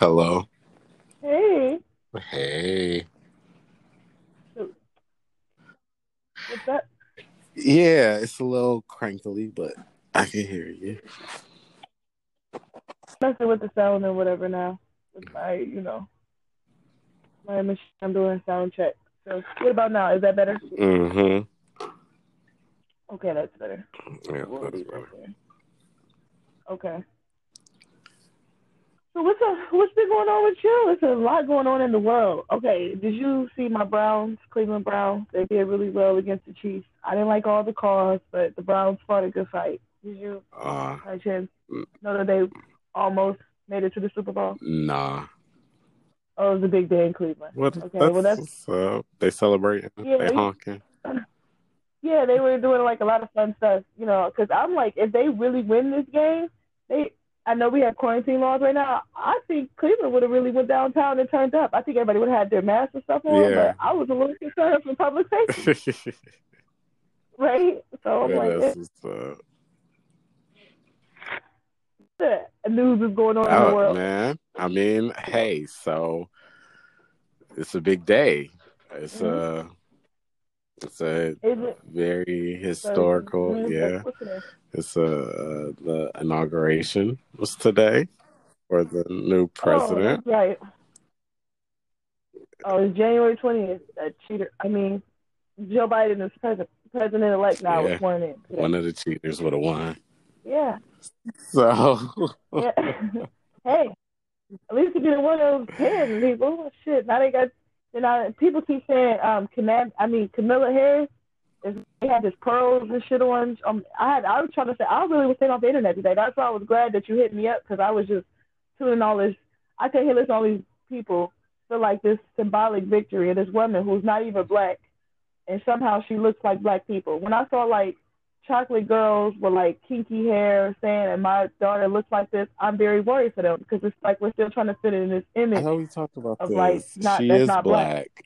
Hello. Hey, Hey. what's up? Yeah, it's a little crankly, but I can hear you. Messing with the sound or whatever now. With my, you know, my machine. I'm doing sound check. So what about now? Is that better? Mm-hmm. Okay, that's better. Yeah, We'll that's better. there. Okay. So what's up? What's been going on with you? There's a lot going on in the world. Okay, did you see my Browns, Cleveland Browns? They did really well against the Chiefs. I didn't like all the calls, but the Browns fought a good fight. Did you, Uh, by chance, know that they almost made it to the Super Bowl? nah. Oh, it was a big day in Cleveland. What? Okay, that's, well that's uh, they celebrating. Yeah, they they- honking. yeah, they were doing like a lot of fun stuff, you know. Because I'm like, if they really win this game, they. I know we have quarantine laws right now. I think Cleveland would have really went downtown and turned up. I think everybody would have had their masks and stuff on, Yeah. but I was a little concerned for public safety, right? So I'm Yeah, like, that's what's up. eh, news is going on in the Oh, world. man. I mean, hey, so it's a big day. It's a it's a it? very historical. Mhm. Yeah, What's today? It's a uh, the inauguration was today for the new Oh, president. that's right. Oh, it's January 20th. That cheater. I mean, Joe Biden is president president elect now. Yeah. Was sworn in. today. One of the cheaters would have won. Yeah. So yeah. hey, at least he didn't one of those ten people. Oh, shit. Now they got. You know, people keep saying um, Canam, I mean Camilla Harris. They had this pearls and shit on. Um, I had. I was trying to say. I really was saying off the internet today. That's why I was glad that you hit me up because I was just tuning all this. I can't hear listen to all these people feel like this symbolic victory of this woman who's not even black, and somehow she looks like black people. When I saw like chocolate girls with like kinky hair saying, "And my daughter looks like this," I'm very worried for them because it's like we're still trying to fit in this I image. know we talked about Of, this. like, not- she that's is not black. black.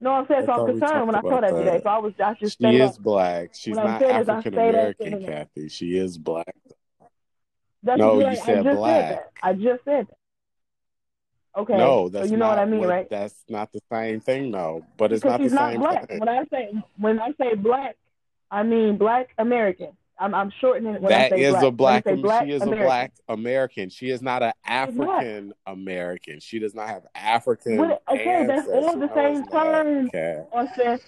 No, I'm saying I so I'm concerned when I saw that today. So I was I just She is up. black. She's What not I African American. Kathy. She is black. That's No, what you I, I said just black. said. I just said that. Okay. No, that's so you know not what I mean, right? That's not the same thing, though. But it's because not the she's not same black. thing. When I say when I say black, I mean black American. I'm I'm shortening it when I say is black. a black. Black she is American. a black American. She is not an African American. She does not have African. What- okay, that's all the same term. Okay. Okay,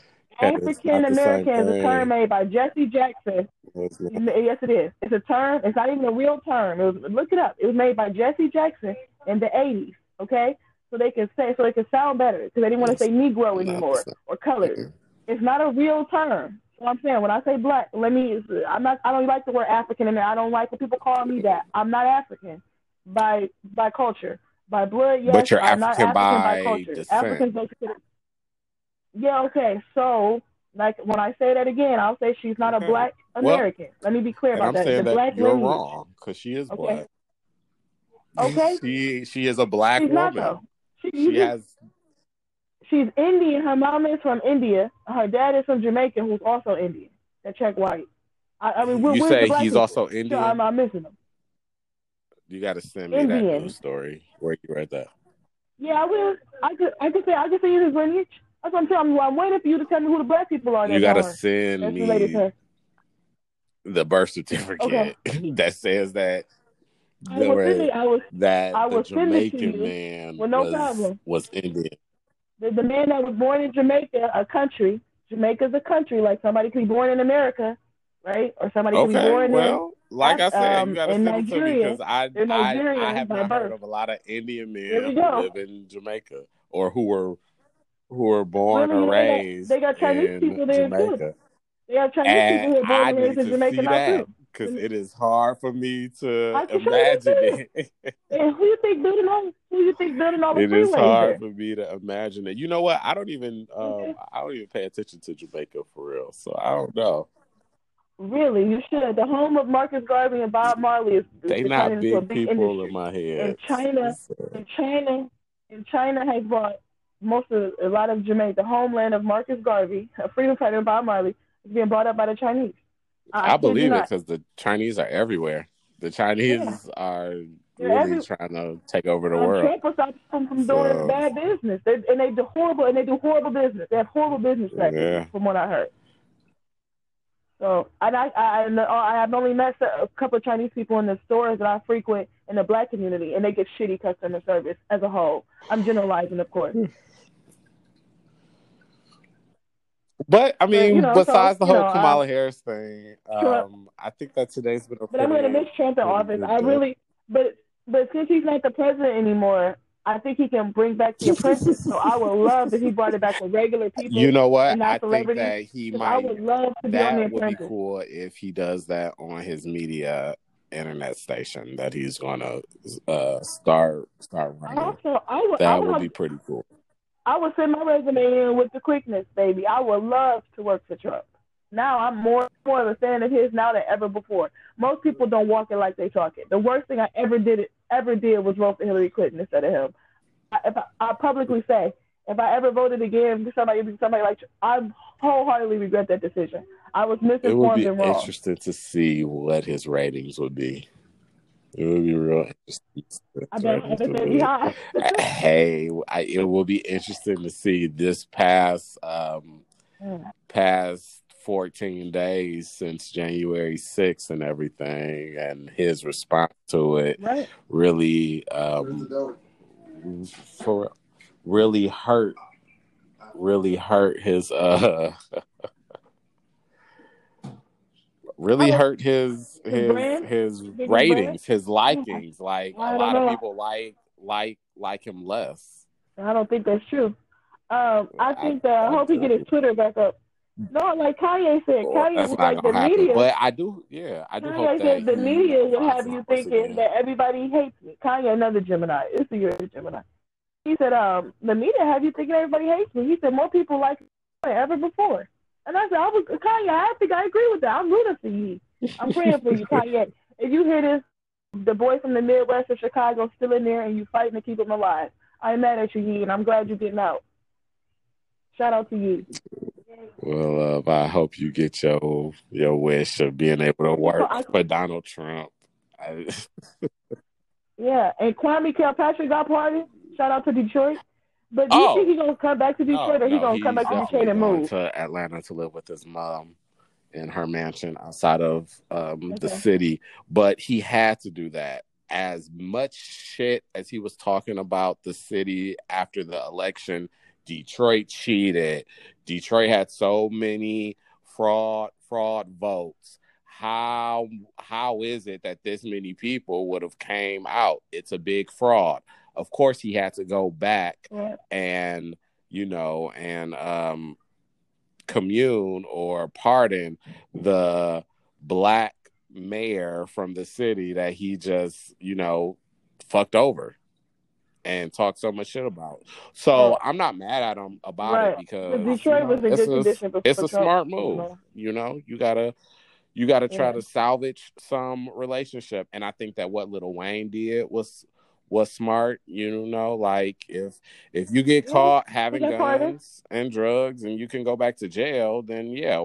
African American is a term made by Jesse Jackson. No, it's not. Yes, it is. It's a term. It's not even a real term. It was, look it up. It was made by Jesse Jackson in the '80s. Okay, so they can say so they can sound better because they didn't want to say Negro anymore or colored. It's not a real term. So I'm saying when I say black, let me. I'm not. I don't like the word African in there. I don't like when people call me that. I'm not African by by culture. By blood, yes. But you're I'm not African African by culture. descent. Africans don't consider. Yeah. Okay. So like when I say that again, I'll say she's not a Okay. black Well, American. Let me be clear about I'm that. saying The that black you're lineage. wrong because she is Okay. black. Okay. She she is a black She's woman. though. She, She has she's Indian. Her mom is from India. Her dad is from Jamaica, who's also Indian. That check white. I, I mean, where, You say he's people? also Indian? I'm not missing them. You got to send me that news story where you read that. Yeah, I will. I could. I could say. I could say his lineage. That's what I'm telling you. I'm waiting for you to tell me who the black people are. You got to send That's me the birth certificate that says that I send were. I was that I the it to Jamaican man with no was problem. was Indian. The, the man that was born in Jamaica, a country. Jamaica's a country. Like somebody could be born in America, right? Or somebody could be Okay, born in well, like I said, um, you got to in send it to me Nigeria. because I, They're I I have not heard birth. of a lot of Indian men who live in Jamaica or who were who were born Really, or they got- raised they got Chinese in people there, too. They have Chinese And people who are born and raised in Jamaica now too. Because it is hard for me to I can show you imagine it. And who you think building all? Who you think building all the It is hard for me to imagine it. You know what? I don't even um. I don't even pay attention to Jamaica for real. So I don't know. Really, you should. The home of Marcus Garvey and Bob Marley is, is They not big big people industry. in my head. And China- So, And China, and China has brought most of a lot of Jamaica, the homeland of Marcus Garvey, a freedom fighter Bob Marley, is being brought up by the Chinese. I, I believe it because the Chinese are everywhere. The Chinese are really every, trying to take over the world. Trump stop them from doing so, bad business, they, and they do horrible and they do horrible business. They have horrible business practices, yeah. from what I heard. So, and I, I, I have only met a couple of Chinese people in the stores that I frequent in the black community, and they get shitty customer service as a whole. I'm generalizing, of course. But I mean, but, you know, besides so, the whole know, Kamala I, Harris thing, um, I think that today's been a. But I'm going to miss Trump in office. I really, but but since he's not the president anymore, I think he can bring back the apprentice. so I would love if he brought it back to regular people. You know what? I think that he might. I would love to that be on the would be cool if he does that on his media internet station that he's going to uh, start start running. Also, I would, that I would, would have, be pretty cool. I would send my resume in with the quickness, baby. I would love to work for Trump. Now I'm more more of a fan of his now than ever before. Most people don't walk it like they talk it. The worst thing I ever did ever did was vote for Hillary Clinton instead of him. I, if I, I publicly say, if I ever voted again for somebody, somebody like I wholeheartedly regret that decision. I was misinformed it would be and wrong. Interesting to see what his ratings would be. It would be real interesting. I bet hey, I, it will be interesting to see this past um, mm. past 14 days since January 6th and everything, and his response to it right. really um, for really hurt, really hurt his uh, really hurt his his his ratings, his likings. Like a lot of people like like like him less. I don't think that's true. Um, I think that I hope he get his Twitter back up. No, like Kanye said, well, Kanye was like the happen. media. But I do, yeah, I do Kanye hope said the media will have you thinking that everybody hates me. Kanye, another Gemini. It's the year of Gemini. He said, um, the media have you thinking everybody hates me. He said more people like me than ever before. And I said, I was Kanye. I think I agree with that. I'm rooting for you. I'm praying for you, Kanye. If you hear this, the boy from the Midwest of Chicago still in there, and you fighting to keep him alive. I'm mad at you, Yee, and I'm glad you're getting out. Shout out to you. Well, uh, I hope you get your your wish of being able to work I, for Donald Trump. yeah, and Kwame Kilpatrick got party. Shout out to Detroit. But do you oh. think he's gonna come back to Detroit, oh, or he no, gonna come back to Detroit and move to Atlanta to live with his mom in her mansion outside of um, okay. the city? But he had to do that. As much shit as he was talking about the city after the election, Detroit cheated. Detroit had so many fraud fraud votes. How how is it that this many people would have came out? It's a big fraud. Of course, he had to go back yeah. and you know and um, commune or pardon the black mayor from the city that he just you know fucked over and talk so much shit about. So I'm not mad at him about right. it because Detroit was a good condition. It's a smart move. You know? you know, you gotta you gotta try yeah. to salvage some relationship, and I think that what Lil Wayne did was was smart. You know, like if if you get caught having guns and drugs and you can go back to jail, then yeah.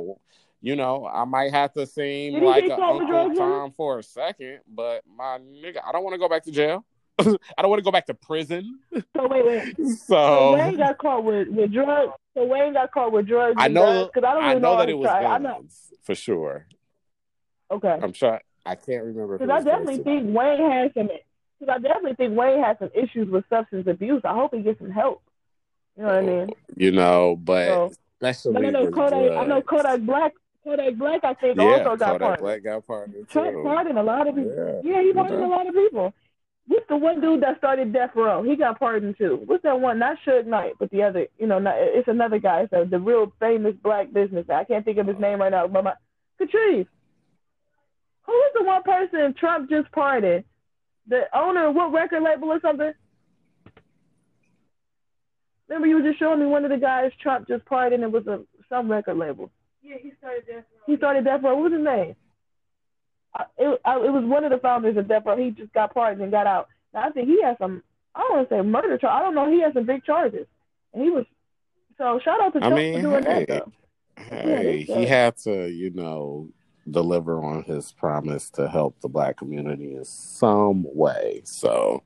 you know, I might have to seem like an Uncle Tom for a second, but my nigga, I don't want to go back to jail. I don't want to go back to prison. So wait, wait. So, so Wayne got caught with, with drugs. So Wayne got caught with drugs. I know because I don't really I know, know that it was guns, not... for sure. Okay. I'm sure. I can't remember. Because I definitely think Wayne has some. Because I definitely think Wayne has some issues with substance abuse. I hope he gets some help. You know what I oh, mean? You know, but so, especially but I know Kodak. I know Kodak Black Kodak Black, I think, yeah, also got Kodak Black got pardoned. Trump pardoned a lot of people. Yeah, yeah he pardoned a lot of people. What's the one dude that started Death Row? He got pardoned too. What's that one? Not Suge Knight, but the other. You know, not, it's another guy. So the real famous black businessman. I can't think of his name right now. But my Catrice. Who is the one person Trump just pardoned? The owner of what record label or something? Remember, you were just showing me one of the guys Trump just pardoned. It was a some record label. Yeah, he started Death Row. He started Death Row. What was his name? Uh, it, I, it was one of the founders of Death Row. He just got pardoned and got out. Now I think he has some. I don't want to say murder charge. I don't know. He has some big charges, and he was. So shout out to Trump I mean, for doing hey, that. Though. Hey, yeah, he had to, you know, deliver on his promise to help the black community in some way. So,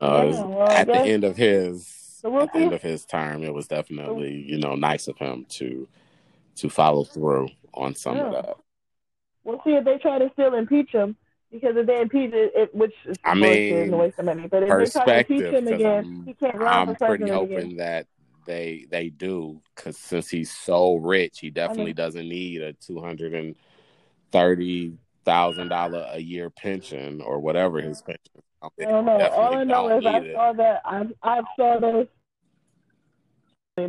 uh, yeah, well, at the end of his so at the end of his term, it was definitely you know nice of him to to follow through on some yeah. of that. We'll see if they try to still impeach him because if they impeach it, it which is I mean, waste of money. But if they try to impeach him again, I'm, he can't run I'm for pretty hoping again. that they they do because since he's so rich, he definitely I mean, doesn't need a two hundred and thirty thousand dollar a year pension or whatever his pension. I don't know. All I know is I it. saw that I I saw those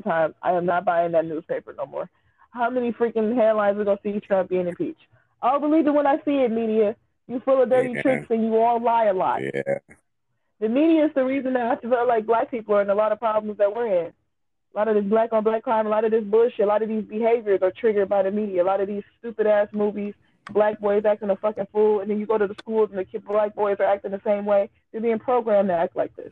times. I am not buying that newspaper no more. How many freaking headlines are gonna see Trump being impeached? I'll believe it when I see it, media. You full of dirty yeah. tricks and you all lie a lot. Yeah. The media is the reason that I feel like black people are in a lot of problems that we're in. A lot of this black on black crime, a lot of this bullshit, a lot of these behaviors are triggered by the media. A lot of these stupid ass movies, black boys acting a fucking fool, and then you go to the schools and the kids, black boys are acting the same way. They're being programmed to act like this.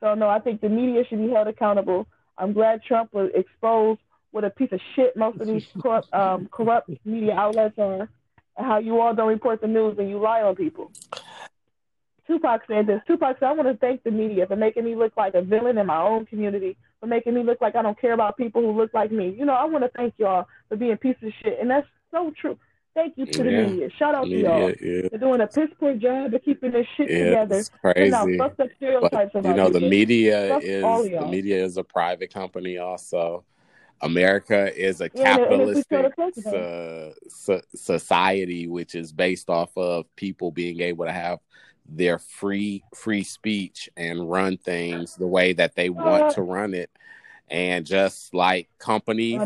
So no, I think the media should be held accountable. I'm glad Trump was exposed what a piece of shit most of these corrupt, um, corrupt media outlets are, and how you all don't report the news and you lie on people. Tupac said this. Tupac said, I want to thank the media for making me look like a villain in my own community, for making me look like I don't care about people who look like me. You know, I want to thank y'all for being pieces of shit. And that's so true. Thank you to yeah. the media. Shout out media, to y'all. Yeah. They're doing a piss poor job of keeping this shit yeah, together. It's crazy. Now, the stereotypes but, you know, the media is the media is a private company also. America is a yeah, capitalistic uh, so, society, which is based off of people being able to have their free free speech and run things the way that they want to run it. And just like companies,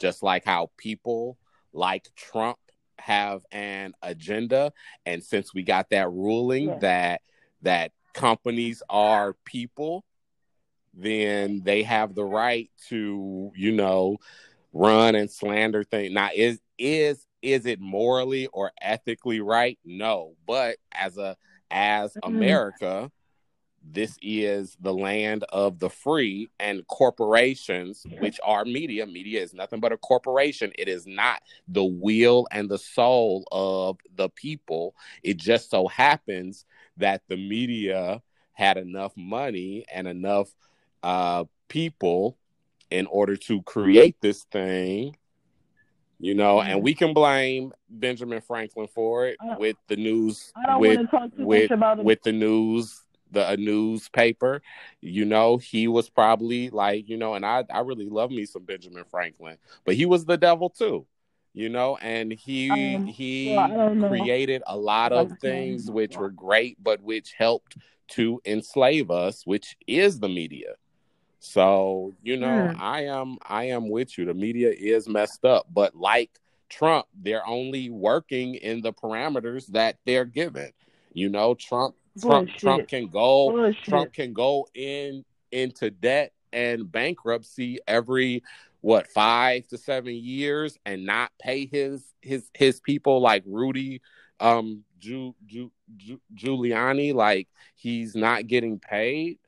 just like how people like Trump have an agenda, and since we got that ruling yeah. that that companies are people then they have the right to, you know, run and slander things. Now, is is is it morally or ethically right? No, but as a as mm-hmm. America, this is the land of the free and corporations, which are media. Media is nothing but a corporation. It is not the will and the soul of the people. It just so happens that the media had enough money and enough uh, people in order to create this thing you know, and we can blame Benjamin Franklin for it with the news with with, with the news the a newspaper. You know, he was probably like, you know, and I I really love me some Benjamin Franklin, but he was the devil too. You know, and he um, he well, created a lot of things which were great, but which helped to enslave us, which is the media. So, you know. I am I am with you. The media is messed up, but like Trump, they're only working in the parameters that they're given. You know, Trump Trump Bullshit. Trump can go Bullshit. Trump can go in into debt and bankruptcy every what 5 to 7 years and not pay his his his people like Rudy um Ju, Ju, Ju, Giuliani like he's not getting paid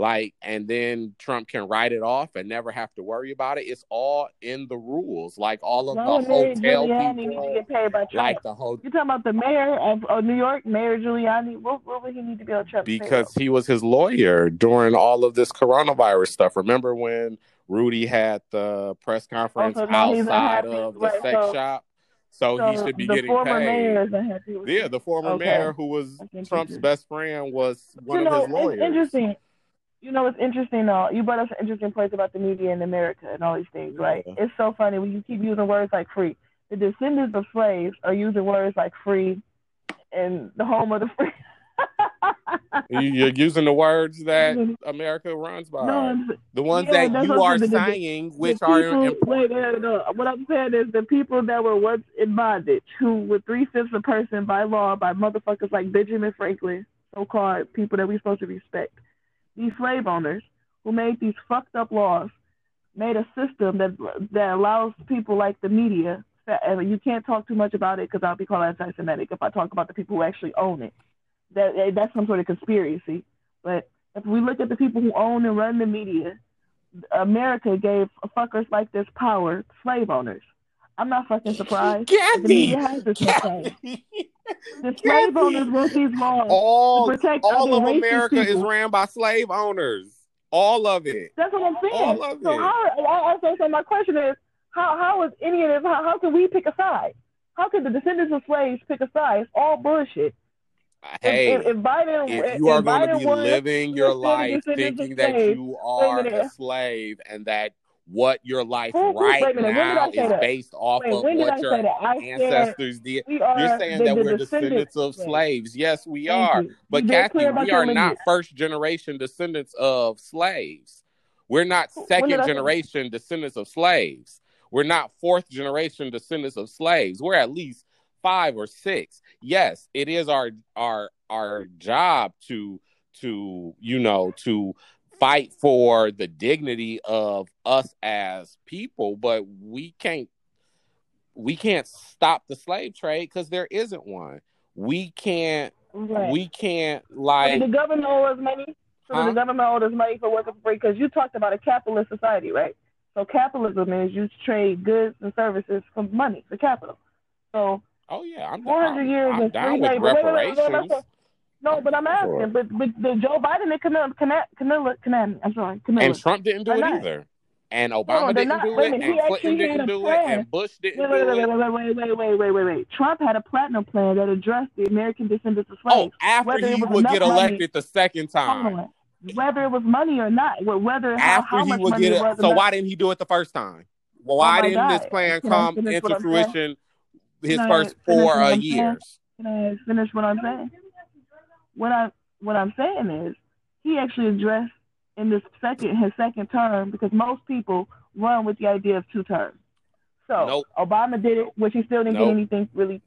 like and then Trump can write it off and never have to worry about it. It's all in the rules. Like all of no, the hotel Giuliani people, need to get paid by Trump. Like the whole. You talking about the mayor of, of New York, Mayor Giuliani? What, what would he need to be on Trump? Because he was his lawyer during all of this coronavirus stuff. Remember when Rudy had the press conference oh, so outside of the right, sex so, shop? So, so, he should be getting paid. yeah, the former okay. mayor who was Trump's best friend was one you know, of his lawyers. Interesting you know, it's interesting though. You brought up some interesting points about the media in America and all these things, right? Yeah. It's so funny when you keep using words like free. The descendants of slaves are using words like free and the home of the free. You're using the words that mm-hmm. America runs by. No, the ones yeah, that you are saying, which people, are. Wait, no, no. What I'm saying is the people that were once in bondage, who were three fifths a person by law, by motherfuckers like Benjamin Franklin, so called people that we're supposed to respect these slave owners who made these fucked up laws made a system that that allows people like the media and you can't talk too much about it because I'll be called anti-Semitic if I talk about the people who actually own it. That that's some sort of conspiracy. But if we look at the people who own and run the media, America gave fuckers like this power, slave owners. I'm not fucking surprised. Gabby, the Gabby. The slave owners wrote these laws all, all of America is ran by slave owners. All of it. That's what I'm saying. All of so it. how? I, so, my question is, how how is any of this? How, how can we pick a side? How can the descendants of slaves pick a side? It's all bullshit. Hey, if, if, if Biden, if you are going to be living your life thinking that you are a slave and that what your life Who- right wait minute, when did I now is based off Wait, of I what your ancestors did. You're saying the, that the we're descendants of Yes. slaves. Yes, we Thank are. you. But very Kathy, we are not first generation descendants of slaves. We're not second generation descendants of slaves. We're not fourth generation descendants of slaves. We're at least five or six. Yes, it is our our our job to to you know to fight for the dignity of us as people, but we can't we can't stop the slave trade because there isn't one. We can't Right. we can't like the government owe us money? So Huh? the government owe us money for working for free? Because you talked about a capitalist society, right? So capitalism is you trade goods and services for money, for capital. So oh yeah, I'm, 400 I'm, years I'm of down with labor. Wait, wait, reparations. wait, No, but I'm asking. Sure. But, but the Joe Biden and Camilla, Camilla, Camilla, Camilla I'm sorry, Camilla. And Trump didn't do it not. either. And Obama they're didn't not. do Wait it, minute, and Clinton didn't do it, and Bush didn't Wait, wait, do wait, it. wait, wait, wait, wait, wait, wait, wait, wait. Trump had a platinum plan that addressed the American descendants of slaves. Oh, after whether he would get money- elected the second time. Whether it was money or not, whether After how he much would money get it was. so enough- why didn't he do it the first time? Well, why my didn't God. this plan Can come into what I'm saying? fruition his first four uh, years? Can I finish what I'm saying? What I what I'm saying is he actually addressed in this second his second term because most people run with the idea of two terms. So Nope. Obama did it, which he still didn't Nope. get anything really.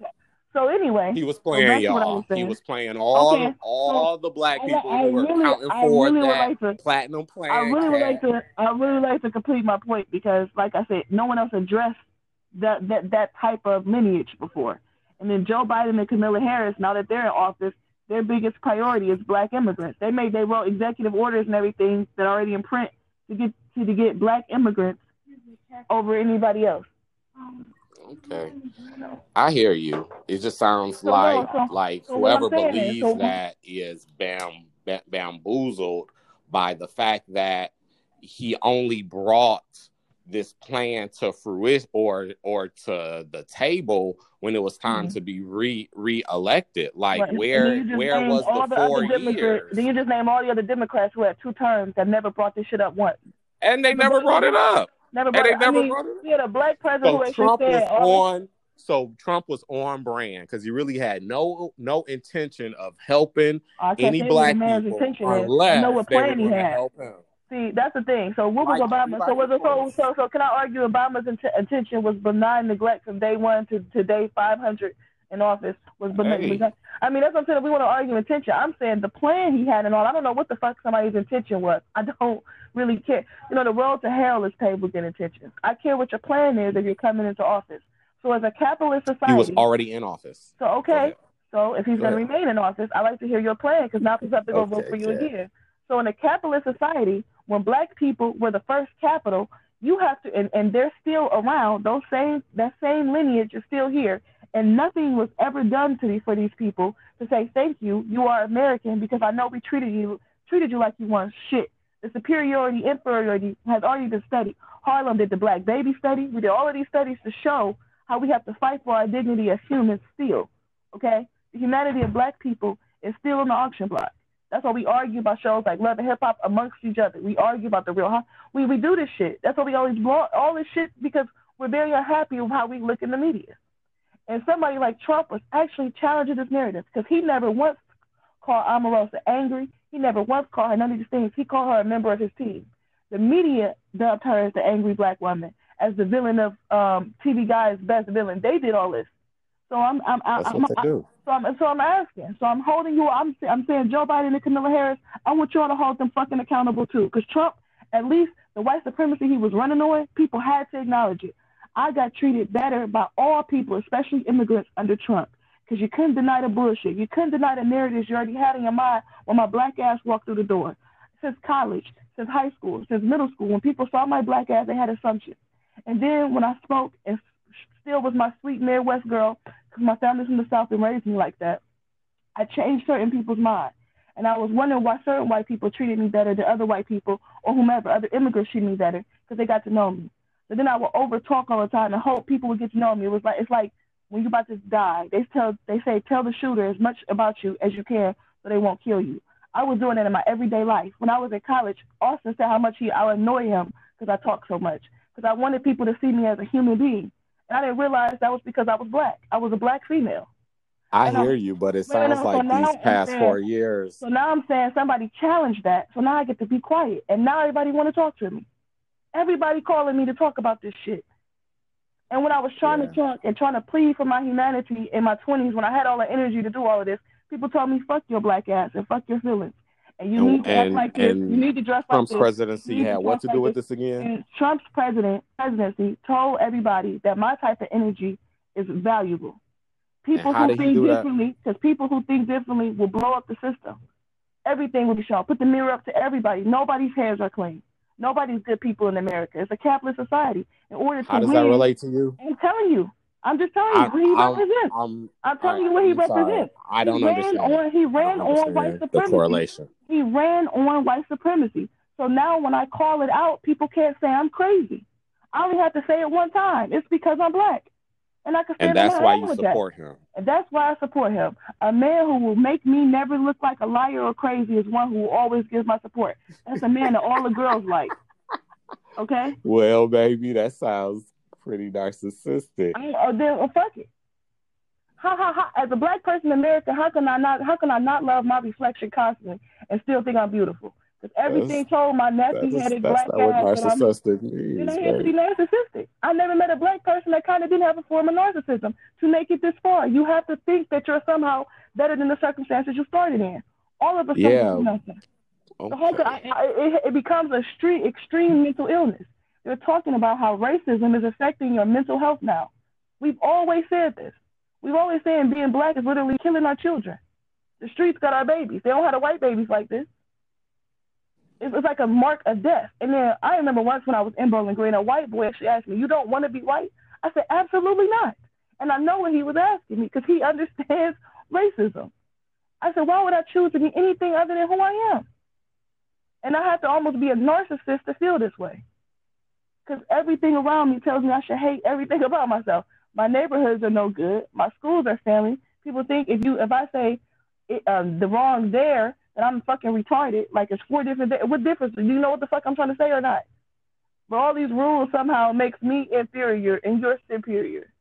So anyway, He was playing, I y'all. was He was playing all Okay, all the black I, people I who were really, counting I for really that like to. platinum plan. I really would like to. I really like to complete my point because, like I said, no one else addressed that that that type of lineage before. And then Joe Biden and Kamala Harris, now that they're in office, their biggest priority is black immigrants. They made they wrote executive orders and everything that are already in print to get to, to get black immigrants over anybody else. Okay, I hear you. It just sounds So, no, like so- like so whoever is, believes so- that is bam, ba- bamboozled by the fact that he only brought this plan to fruition or or to the table when it was time Mhm. to be re re-elected. Like Right. Where then you just where was all the four Democrats- years? Then you just name all the other Democrats who had two terms that never brought this shit up once. And they never brought it up. Never And brought they it. I mean, brought it up. we had a black president who So actually Trump was said on. So Trump was on brand because he really had no no intention of helping any black man's people intention is. unless I know what they were plan he had. help him. See, that's the thing. So what was Like Obama? So was it so, so so can I argue Obama's int- intention was benign neglect from day one to, to day five hundred in office was benign. Hey. I mean that's what I'm saying. We want to argue intention. I'm saying the plan he had and all. I don't know what the fuck somebody's intention was. I don't really care. You know, the road to hell is paved with good intentions. I care what your plan is if you're coming into office. So as a capitalist society, He was already in office. so okay, so if he's going to remain in office, I like to hear your plan because now people have to go vote for you Kat. again. So in a capitalist society, when black people were the first capital, you have to, and, and they're still around. Those same that same lineage is still here, and nothing was ever done to these for these people to say thank you. You are American because I know we treated you treated you like you weren't shit. The superiority inferiority has already been studied. Harlem did the black baby study. We did all of these studies to show how we have to fight for our dignity as humans still. Okay? The humanity of black people is still on the auction block. That's why we argue about shows like Love and Hip Hop amongst each other. We argue about the real. Huh? We we do this shit. That's why we always blow all this shit because we're very unhappy with how we look in the media. And somebody like Trump was actually challenging this narrative because he never once called Omarosa angry. He never once called her none of these things. He called her a member of his team. The media dubbed her as the angry black woman, as the villain of um, TV Guide's best villain. They did all this. So I'm I'm I'm, That's I'm, what they do. so I'm so I'm asking. So I'm holding you. I'm I'm saying Joe Biden and Kamala Harris. I want y'all to hold them fucking accountable too. Because Trump, at least the white supremacy he was running on, people had to acknowledge it. I got treated better by all people, especially immigrants under Trump. Because you couldn't deny the bullshit. You couldn't deny the narratives you already had in your mind when my black ass walked through the door. Since college, since high school, since middle school, when people saw my black ass, they had assumptions. And then when I spoke and still was my sweet Midwest girl my family's from the South and raised me like that. I changed certain people's mind. And I was wondering why certain white people treated me better than other white people or whomever, other immigrants treated me better because they got to know me. So then I would over talk all the time and hope people would get to know me. It was like it's like when you're about to die, they tell they say tell the shooter as much about you as you can so they won't kill you. I was doing that in my everyday life. When I was in college, Austin said how much he I would annoy him because I talk so much because I wanted people to see me as a human being. I didn't realize that was because I was black. I was a black female. I and hear I'm, you, but it sounds like so these past saying, four years. So now I'm saying somebody challenged that. So now I get to be quiet. And now everybody want to talk to me. Everybody calling me to talk about this shit. And when I was trying yeah. to talk and trying to plead for my humanity in my 20s, when I had all the energy to do all of this, people told me, fuck your black ass and fuck your feelings. And you need to act like this. You need to dress Trump's like this. presidency had what to do like with this, this again? And Trump's president presidency told everybody that my type of energy is valuable. People who think differently, because people who think differently will blow up the system. Everything will be shown. Put the mirror up to everybody. Nobody's hands are clean. Nobody's good people in America. It's a capitalist society. In order to How does win, that relate to you? I'm telling you. I'm just telling you I, what he I'm, represents. I'm, I'm telling I, you what he I'm represents. Sorry. I don't he understand. On, he ran on white supremacy. The correlation. He ran on white supremacy. So now when I call it out, people can't say I'm crazy. I only have to say it one time. It's because I'm black. And I can stand And that's why you support that. him. And that's why I support him. A man who will make me never look like a liar or crazy is one who will always gives my support. That's a man that all the girls like. Okay? Well, baby, that sounds pretty narcissistic. I, uh, then well, fuck it. How, how, how, as a black person in America, how can I not how can I not love my reflection constantly and still think I'm beautiful? Because everything told my nappy headed black that narcissistic means. You know, has to be narcissistic. I never met a black person that kind of didn't have a form of narcissism to make it this far. You have to think that you're somehow better than the circumstances you started in. All of us yeah. nothing. Okay. The whole, I, I, it, it becomes a extreme, extreme mental illness. They're talking about how racism is affecting your mental health now. We've always said this. We've always said being black is literally killing our children. The streets got our babies. They don't have the white babies like this it was like a mark of death. And then I remember once when I was in Bowling Green, a white boy actually asked me, "You don't want to be white?" I said, "Absolutely not." And I know what he was asking me because he understands racism. I said, "Why would I choose to be anything other than who I am?" And I have to almost be a narcissist to feel this way, because everything around me tells me I should hate everything about myself. My neighborhoods are no good. My schools are failing. People think if you if I say it, um, the wrong there, that I'm fucking retarded. Like it's four different. Th- what difference? Do you know what the fuck I'm trying to say or not? But all these rules somehow makes me inferior and you're superior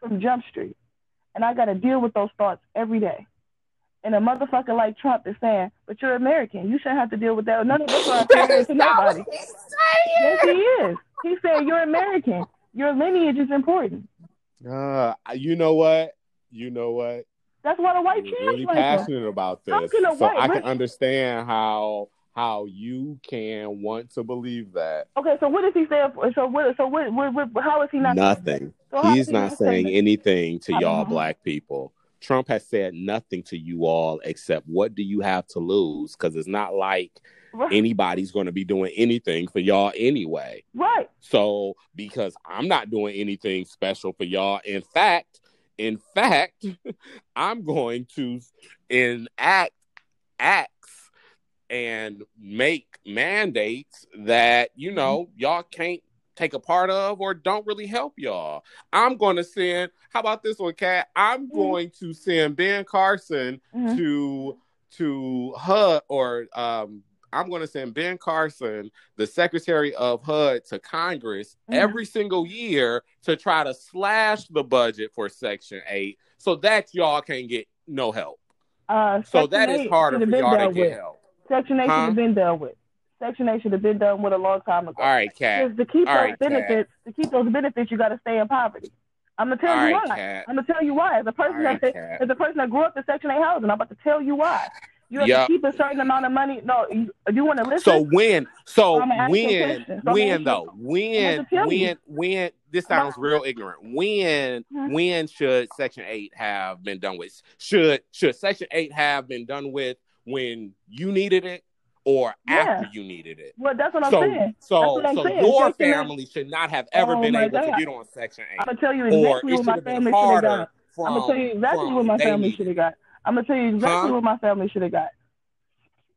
from Jump Street, and I got to deal with those thoughts every day. And a motherfucker like Trump is saying, "But you're American. You shouldn't have to deal with that. None of us are inferior to nobody." Yes, he is. He said, "You're American. Your lineage is important." Uh, you know what? You know what? That's what a white You're really passionate about this, so white, I can understand how how you can want to believe that. Okay, so what is he saying? So what? So what, what, what? How is he not? Nothing. So He's he not saying anything to y'all black people. Trump has said nothing to you all except what do you have to lose? Because it's not like right. anybody's going to be doing anything for y'all anyway. Right. So because I'm not doing anything special for y'all, in fact, in fact, I'm going to enact acts and make mandates that, you know, mm-hmm. y'all can't take a part of or don't really help y'all. I'm going to send, how about this one, Kat? I'm mm-hmm. going to send Ben Carson mm-hmm. to to HUD or um, I'm going to send Ben Carson, the Secretary of HUD, to Congress mm-hmm. every single year to try to slash the budget for Section 8 so that y'all can get no help. Uh, so that is harder for y'all to get with. help. Section 8 huh? should have been done with. Section 8 should have been done with a long time ago. All right, Kat. To keep All those right, benefits, Kat. to keep those benefits, you got to stay in poverty. I'm gonna tell All you right, why. Kat. I'm gonna tell you why. As a person right, that as a person that grew up in Section 8 housing, I'm about to tell you why. You have yep. to keep a certain amount of money. No, you, you want to listen. So when, so when, so when though, when, when, when, this sounds real ignorant. When, mm-hmm. when should Section Eight have been done with? Should should Section Eight have been done with when you needed it, or Yeah. after you needed it. Well, that's what I'm so, saying. so, I'm so saying. your family should not have ever Oh been able to get on Section Eight. I'm gonna tell you exactly what my family should have got. I'm gonna tell you exactly what my family should have got. I'm gonna tell you exactly Huh? what my family should have got.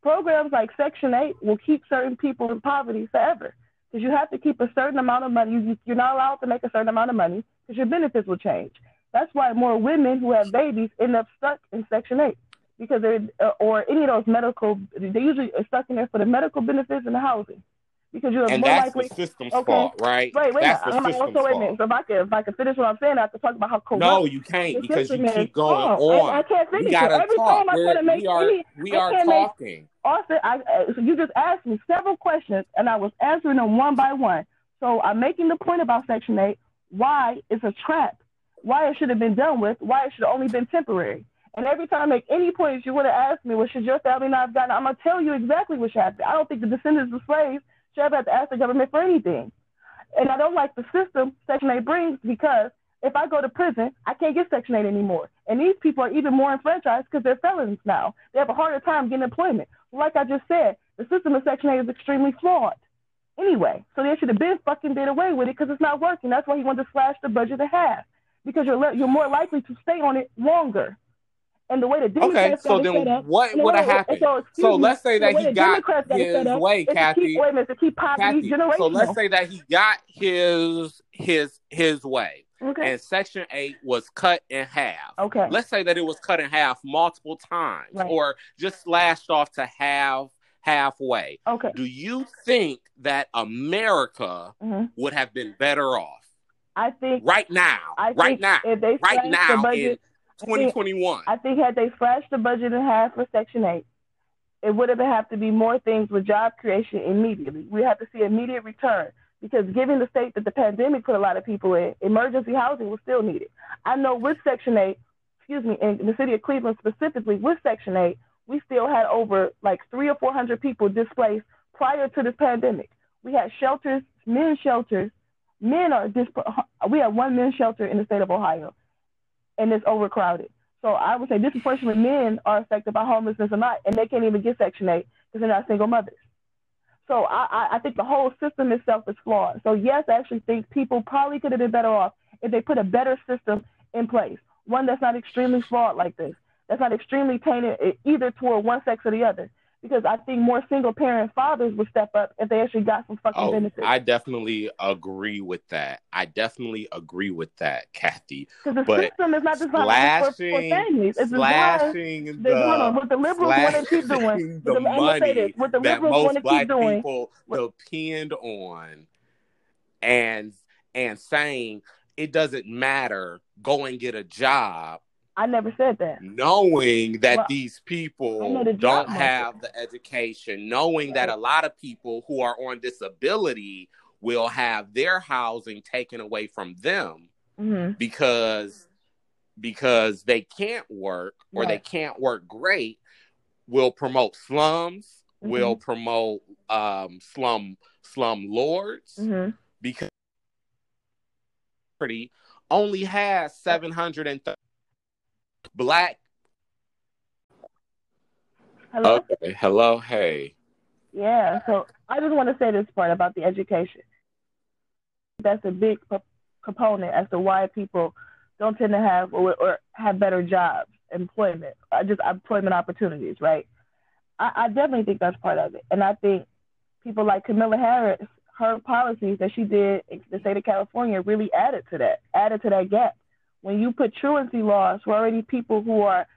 Programs like Section 8 will keep certain people in poverty forever because you have to keep a certain amount of money. You, you're not allowed to make a certain amount of money because your benefits will change. That's why more women who have babies end up stuck in Section 8 because they're, uh, or any of those medical, they usually are stuck in there for the medical benefits and the housing because you're And more that's likely. the system's Okay. fault, right? Wait, wait that's I'm also wait a minute. So if I can, if I can finish what I'm saying, I have to talk about how corrupt No, you can't because you is. keep going Oh, on. I, I can't finish it. gotta Every talk. time I try We're, to make we are any, we are can't make- talking. Austin, I, uh, so you just asked me several questions, and I was answering them one by one. So I'm making the point about Section 8, why it's a trap, why it should have been done with, why it should have only been temporary. And every time I make any points, you want to ask me, well, should your family not have gotten? I'm going to tell you exactly what should happen. I don't think the descendants of slaves should ever have to ask the government for anything. And I don't like the system Section 8 brings because if I go to prison, I can't get Section 8 anymore. And these people are even more enfranchised because they're felons now. They have a harder time getting employment. Like I just said, the system of Section 8 is extremely flawed. Anyway, so they should have been fucking did away with it because it's not working. That's why he wanted to slash the budget in half because you're le- you're more likely to stay on it longer. And the way the Okay, so it set then up, what would have happened? So, So me, let's say that he got Democrats got his way, Kathy. keep, wait minute, keep Kathy, so let's say that he got his his his way, okay. and Section Eight was cut in half. Okay. Let's say that it was cut in half multiple times, Right. or just slashed off to half halfway. Okay. Do you think that America hmm would have been better off I think right now? I right think now, if they right now the budget, 2021. I think had they slashed the budget in half for Section 8, it would have have to be more things with job creation immediately. We have to see immediate return because given the state that the pandemic put a lot of people in, emergency housing was still needed. I know with Section 8, excuse me, in the city of Cleveland specifically, with Section 8, we still had over like three or 400 people displaced prior to this pandemic. We had shelters, men's shelters. Men are disp- we have one men's shelter in the state of Ohio and it's overcrowded. So I would say disproportionately men are affected by homelessness or not, and they can't even get Section 8 because they're not single mothers. So I, I, think the whole system itself is flawed. So yes, I actually think people probably could have been better off if they put a better system in place, one that's not extremely flawed like this, that's not extremely tainted either toward one sex or the other. Because I think more single parent fathers would step up if they actually got some fucking Oh, benefits. I definitely agree with that. I definitely agree with that, Kathy. Because the but system is not designed for, for families. It's designed slashing the, the, what the liberals want to keep doing, the what the, I'm gonna this, money what the that liberals want most to keep doing, people depend on, and and saying it doesn't matter, go and get a job, I never said that. knowing that Well, these people don't have the education, knowing that a lot of people who are on disability will have their housing taken away from them hmm because because they can't work or they can't work great will promote slums will Mm-hmm. promote um slum slum lords hmm because pretty only has 730 black Hello. okay hello hey Yeah. So I just want to say this part about the education. That's a big p- component as to why people don't tend to have or, or have better jobs, employment, uh, just employment opportunities, right? I, I definitely think that's part of it, and I think people like Camilla Harris, her policies that she did in the state of California really added to that, added to that gap. When you put truancy laws for already people who are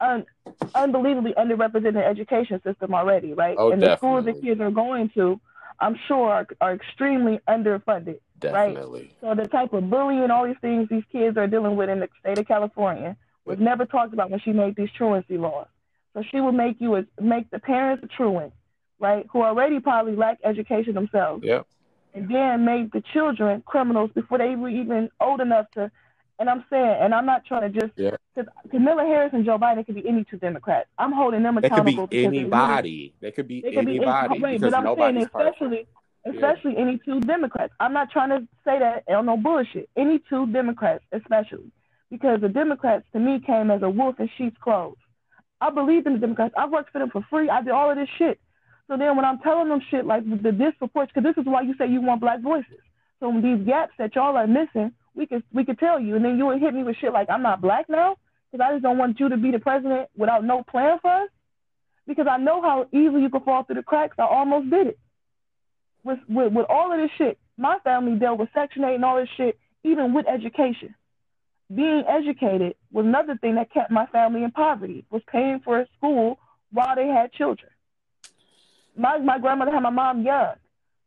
un- unbelievably underrepresented in education system already, right? Oh, and the schools that definitely. kids are going to, I'm sure, are, are extremely underfunded. definitely So the type of bullying, all these things these kids are dealing with in the state of California was never talked about when she made these truancy laws. So she would make you make the parents truant, right, who already probably lack education themselves, yep and then make the children criminals before they were even old enough to. And I'm saying, and I'm not trying to just Yeah. because Camilla Harris and Joe Biden could be any two Democrats. I'm holding them accountable. they could be accountable. because they really- anybody they could be they could be anybody right, because but I'm saying especially especially any two Democrats. I'm not trying to say that on no bullshit. Any two Democrats, especially because the Democrats to me came as a wolf in sheep's clothes. I believe in the Democrats. I've worked for them for free. I did all of this shit. So then when I'm telling them shit like the disproportion, because this is why you say you want black voices. So when these gaps that y'all are missing, we could we could tell you, and then you would hit me with shit like I'm not black now because I just don't want you to be the president without no plan for us. Because I know how easily you can fall through the cracks. I almost did it. With with, with all of this shit, my family dealt with Section 8 and all this shit, even with education. Being educated was another thing that kept my family in poverty, was paying for a school while they had children. My my grandmother had my mom young.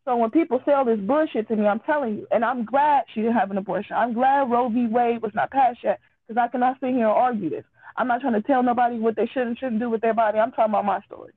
So when people sell this bullshit to me, I'm telling you, and I'm glad she didn't have an abortion. I'm glad Roe v. Wade was not passed yet because I cannot sit here and argue this. I'm not trying to tell nobody what they should and shouldn't do with their body. I'm talking about my story.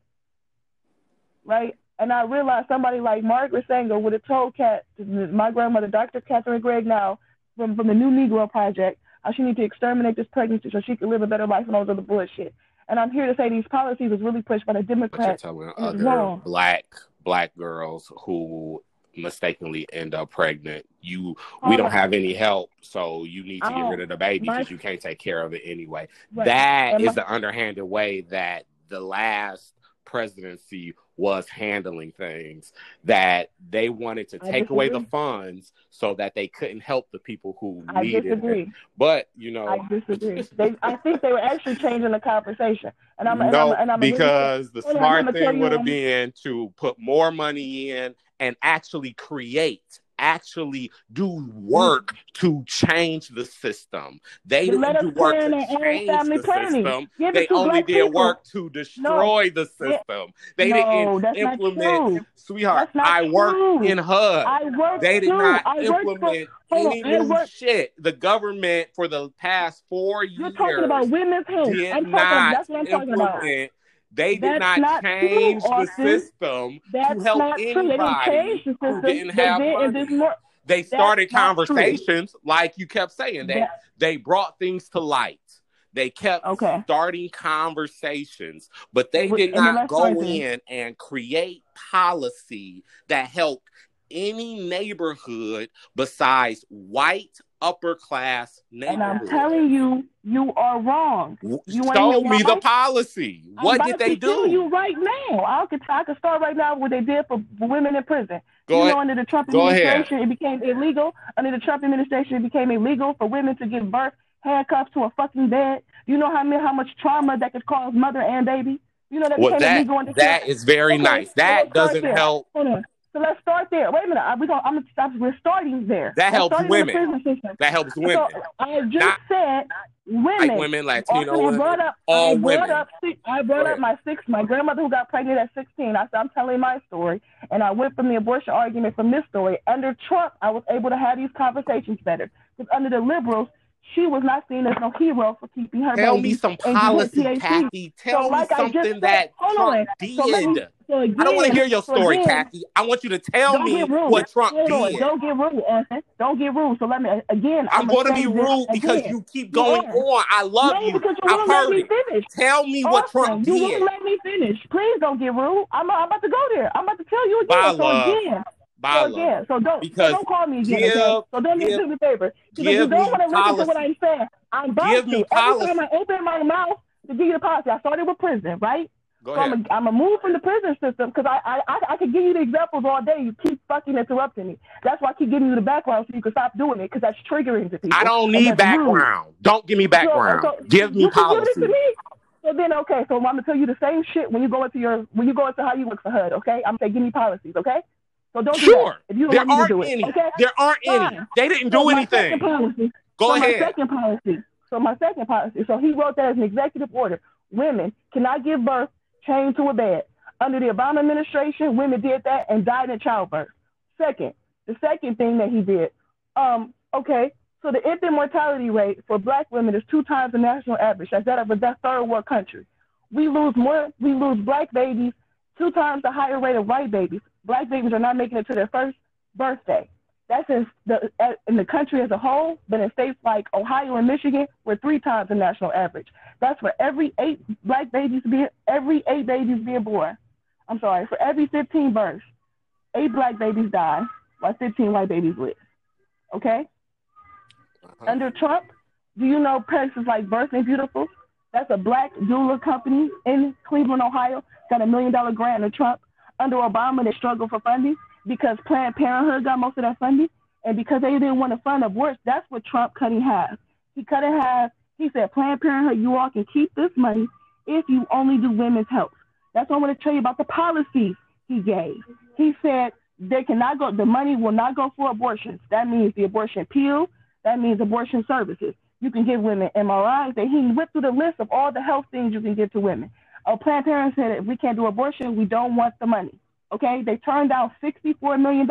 Right? And I realized somebody like Margaret Sanger would have told Cat, my grandmother, Dr. Catherine Gregg now, from, from the New Negro Project, how she needed to exterminate this pregnancy so she could live a better life and all this other bullshit. And I'm here to say these policies was really pushed by the Democrats. But you're telling mm-hmm. other black black girls who mistakenly end up pregnant. You we don't have any help, so you need to get rid of the baby because you can't take care of it anyway. That is the underhanded way that the last presidency was handling things that they wanted to take away the funds so that they couldn't help the people who I needed disagree. it. But you know, I disagree. they, I think they were actually changing the conversation. And I'm no, and I'm, and I'm because the smart thing would have been to put more money in and actually create actually do mm. work to change the system. They didn't do work to change the planning. system. Give they only did people. work to destroy no. the system. They no, didn't implement, sweetheart. I work in HUD. They did too. not I implement any new shit. The government for the past 4 You're years. You're talking about women's health. I'm talking, that's what I'm talking about they did not, not, change true, the system That's to help anybody the who didn't have they money. More, they started conversations like you kept saying. They yeah. they brought things to light. They kept okay. starting conversations, but they did not go in and create policy that helped any neighborhood besides white upper class neighborhood. And I'm telling you, you are wrong. You Show me the policy. What did they do? You right now. I could I could start right now what they did for women in prison. Go you know, under the Trump Go administration, ahead. it became illegal. Under the Trump administration, it became illegal for women to give birth handcuffed to a fucking bed. You know how many, how much trauma that could cause mother and baby. You know that well, that, that is very okay, nice. That doesn't help. So let's start there. Wait a minute. Uh, we going I'm stop. We're starting there. That helps women. That helps women. So I just Not, said women. Like women, Latino women, brought up, all I brought. Up, I brought up my six. My grandmother who got pregnant at 16. I said I'm telling my story, and I went from the abortion argument from this story. Under Trump, I was able to have these conversations better. Because under the liberals, she was not seen as no hero for keeping her Tell baby. me some policy, Kathy. Tell so, like me something that Trump did. So me, so again, I don't want to hear your story, again, Kathy. I want you to tell me what Trump Hold did. On. Don't get rude, Anthony. Don't get rude. So let me again. I'm, I'm going to be rude because you keep going yeah. on. I love no, you. you I've heard it. Finish. Tell me awesome. what Trump you did. You won't let me finish. Please don't get rude. I'm, I'm about to go there. I'm about to tell you again. so again. So again, so don't because don't call me again. Give, okay? So don't give, do me a favor. Because you don't want to listen to what I'm saying. I'm about to. Every time I open my mouth to give you the policy, I started with prison, right? Go so ahead. I'm gonna move from the prison system because I, I I I can give you the examples all day. You keep fucking interrupting me. That's why I keep giving you the background so you can stop doing it because that's triggering to people. I don't need background. Rude. Don't give me background. So, so give me policy. Give it to me. So then, okay, so I'm gonna tell you the same shit when you go into your when you go into how you work for HUD. Okay, I'm gonna say give me policies. Okay. So don't sure. do If you there aren't any. It, okay? There aren't Fine. any. They didn't so do anything. Policy, Go so ahead. My second policy. So my second policy. So he wrote that as an executive order. Women cannot give birth chained to a bed. Under the Obama administration, women did that and died in childbirth. Second, the second thing that he did. Um, okay, so the infant mortality rate for black women is two times the national average. That's that of a third world country. We lose more. We lose black babies two times the higher rate of white babies black babies are not making it to their first birthday. That's in the in the country as a whole, but in states like Ohio and Michigan, we're three times the national average. That's for every eight black babies being every eight babies being born. I'm sorry, for every 15 births, eight black babies die while 15 white babies live. Okay. Uh-huh. Under Trump, do you know places like Birthing Beautiful That's a black doula company in Cleveland, Ohio. Got a million dollar grant to Trump. Under Obama, they struggled for funding because Planned Parenthood got most of that funding. And because they didn't want to fund abortion, that's what Trump cut in half. He cut in half. He said, Planned Parenthood, you all can keep this money if you only do women's health. That's what I want to tell you about the policies he gave. He said they cannot go, the money will not go for abortions. That means the abortion pill, that means abortion services. You can give women MRIs. He went through the list of all the health things you can give to women. A Planned Parenthood said if we can't do abortion, we don't want the money. Okay, they turned down $64 million.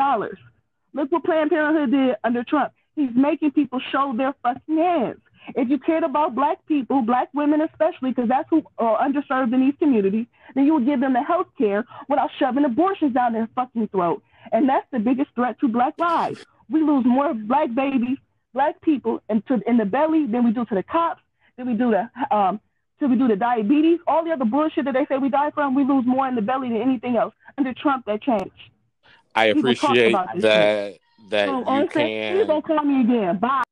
Look what Planned Parenthood did under Trump. He's making people show their fucking hands. If you cared about black people, black women especially, because that's who are underserved in these communities, then you would give them the health care without shoving abortions down their fucking throat. And that's the biggest threat to black lives. We lose more black babies, black people into in the belly than we do to the cops, than we do to um till we do the diabetes, all the other bullshit that they say we die from, we lose more in the belly than anything else. Under Trump, that changed. I appreciate that. That so, you can. Please don't call me again. Bye.